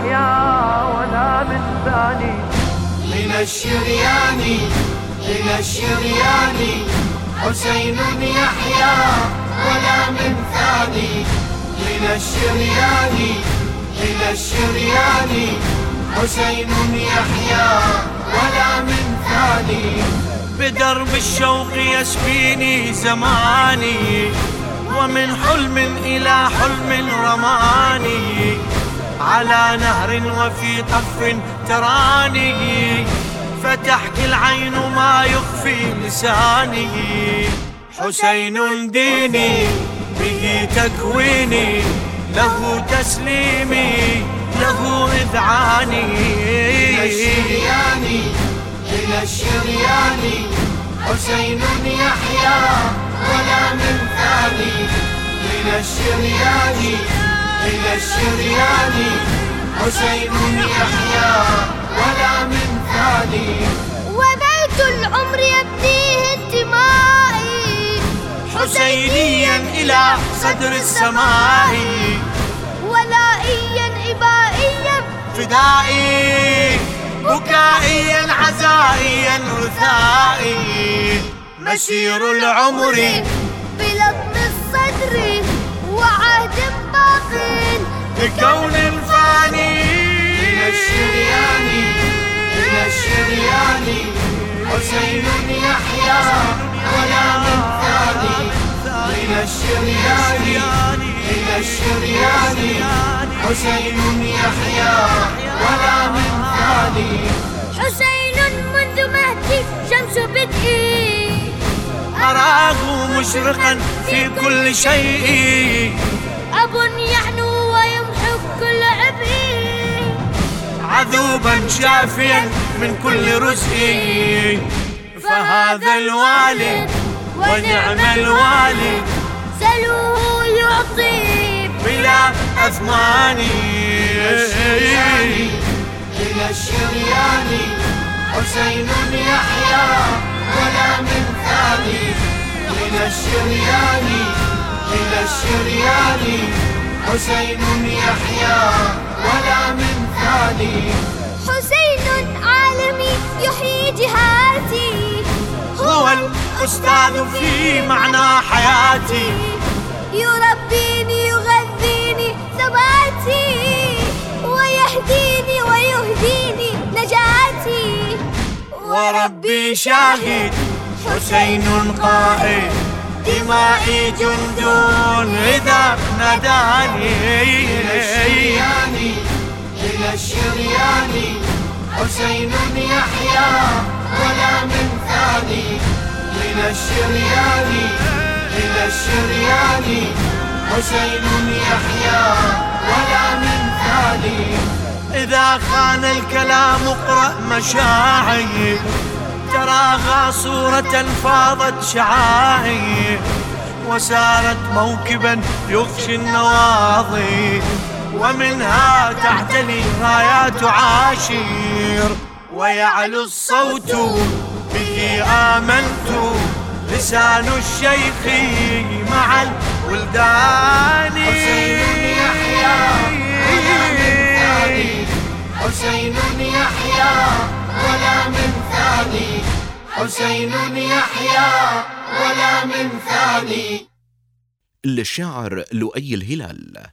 ولا من ثاني. من الشريان إلى الشريان حسين يحيى ولا من ثاني. من الشريان إلى الشريان حسين يحيى ولا من ثاني. بدرب الشوق يسبيني زماني ومن حلم إلى حلم رماني. على نهر وفي طف تراني. فتحكي العين ما يخفي لساني. حسين ديني به تكويني له تسليمي له إذعاني. إلى الشريان إلى الشريان حسين يحيى ولا من ثاني. إلى الشريان الشريان حسين يحيى ولا من ثاني. وبيت العمر يبديه انتمائي. حسينيا إلى صدر السماء. ولائيا إبائيا. فدائي بكائيا عزائيا رثائي مسير العمر بكون فاني إلى الشريان إلى الشريان حسين يحيى ولا من ثاني. إلى الشريان إلى الشريان حسين يحيى ولا من ثاني. حسين منذ مهدي شمس بدئي أراه مشرقا في كل شيء. أب يحنو عذوبا شافيا من كل رزق. فهذا الوالد ونعم الوالد. سلوه يعطي بلا أثمان. إلى الشريان حسين يحيى ولا من ثاني. إلى الشريان إلى الشريان حسين يحيى ولا من ثاني حسين عالمي يحيي جهاتي. هو الأستاذ في معنى حياتي. يربيني يغذيني ثباتي. ويهديني ويهديني نجاتي. وربي شاهد حسين قائد دمائي جند إذا ناداني إلى الشريان حسين يحيى ولا من ثاني. إلى الشريان إلى الشريان حسين يحيى ولا من ثاني. إذا خان الكلام اقرأ مشاعي تراها صورة فاضت شعاعي وسارت موكبا يغشي النواضي ومنها تعتلي رايات عاشير. ويعلو الصوت به آمنت لسان الشيخ مع الولدان. حسين حسين يحيى ولا من ثاني. للشاعر لؤي الهلال.